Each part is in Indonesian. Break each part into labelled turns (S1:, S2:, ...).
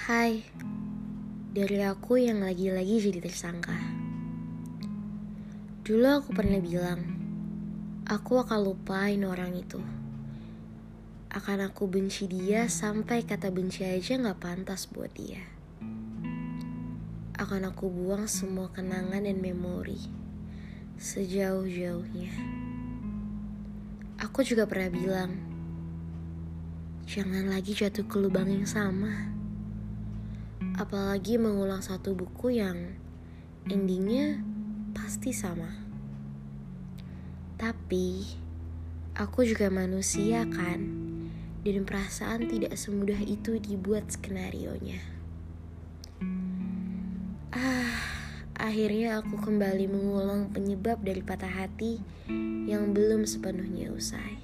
S1: Hai, dari aku yang lagi-lagi jadi tersangka. Dulu aku pernah bilang, aku akan lupain orang itu. Akan aku benci dia sampai kata benci aja gak pantas buat dia. Akan aku buang semua kenangan dan memori sejauh-jauhnya. Aku juga pernah bilang, jangan lagi jatuh ke lubang yang sama. Apalagi mengulang satu buku yang endingnya pasti sama. Tapi, aku juga manusia kan, dan perasaan tidak semudah itu dibuat skenario-nya. Ah, akhirnya aku kembali mengulang penyebab dari patah hati yang belum sepenuhnya usai.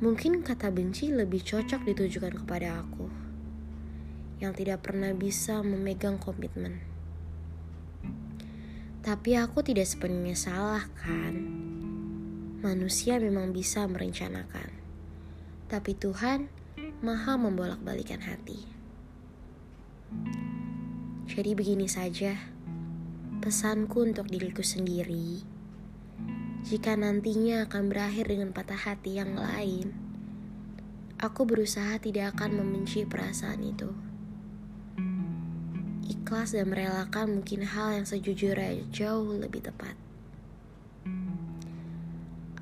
S1: Mungkin kata benci lebih cocok ditujukan kepada aku yang tidak pernah bisa memegang komitmen. Tapi aku tidak sepenuhnya salah kan? Manusia memang bisa merencanakan. Tapi Tuhan maha membolak-balikan hati. Jadi begini saja, pesanku untuk diriku sendiri. Jika nantinya akan berakhir dengan patah hati yang lain, aku berusaha tidak akan membenci perasaan itu ikhlas dan merelakan mungkin hal yang sejujurnya jauh lebih tepat.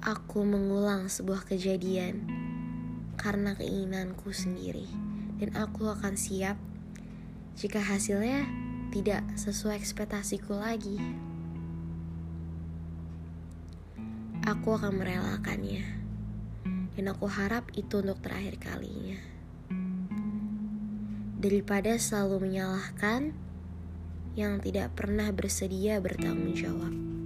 S1: Aku mengulang sebuah kejadian karena keinginanku sendiri, dan aku akan siap jika hasilnya tidak sesuai ekspektasiku lagi. Aku akan merelakannya, dan aku harap itu untuk terakhir kalinya daripada selalu menyalahkan yang tidak pernah bersedia bertanggung jawab.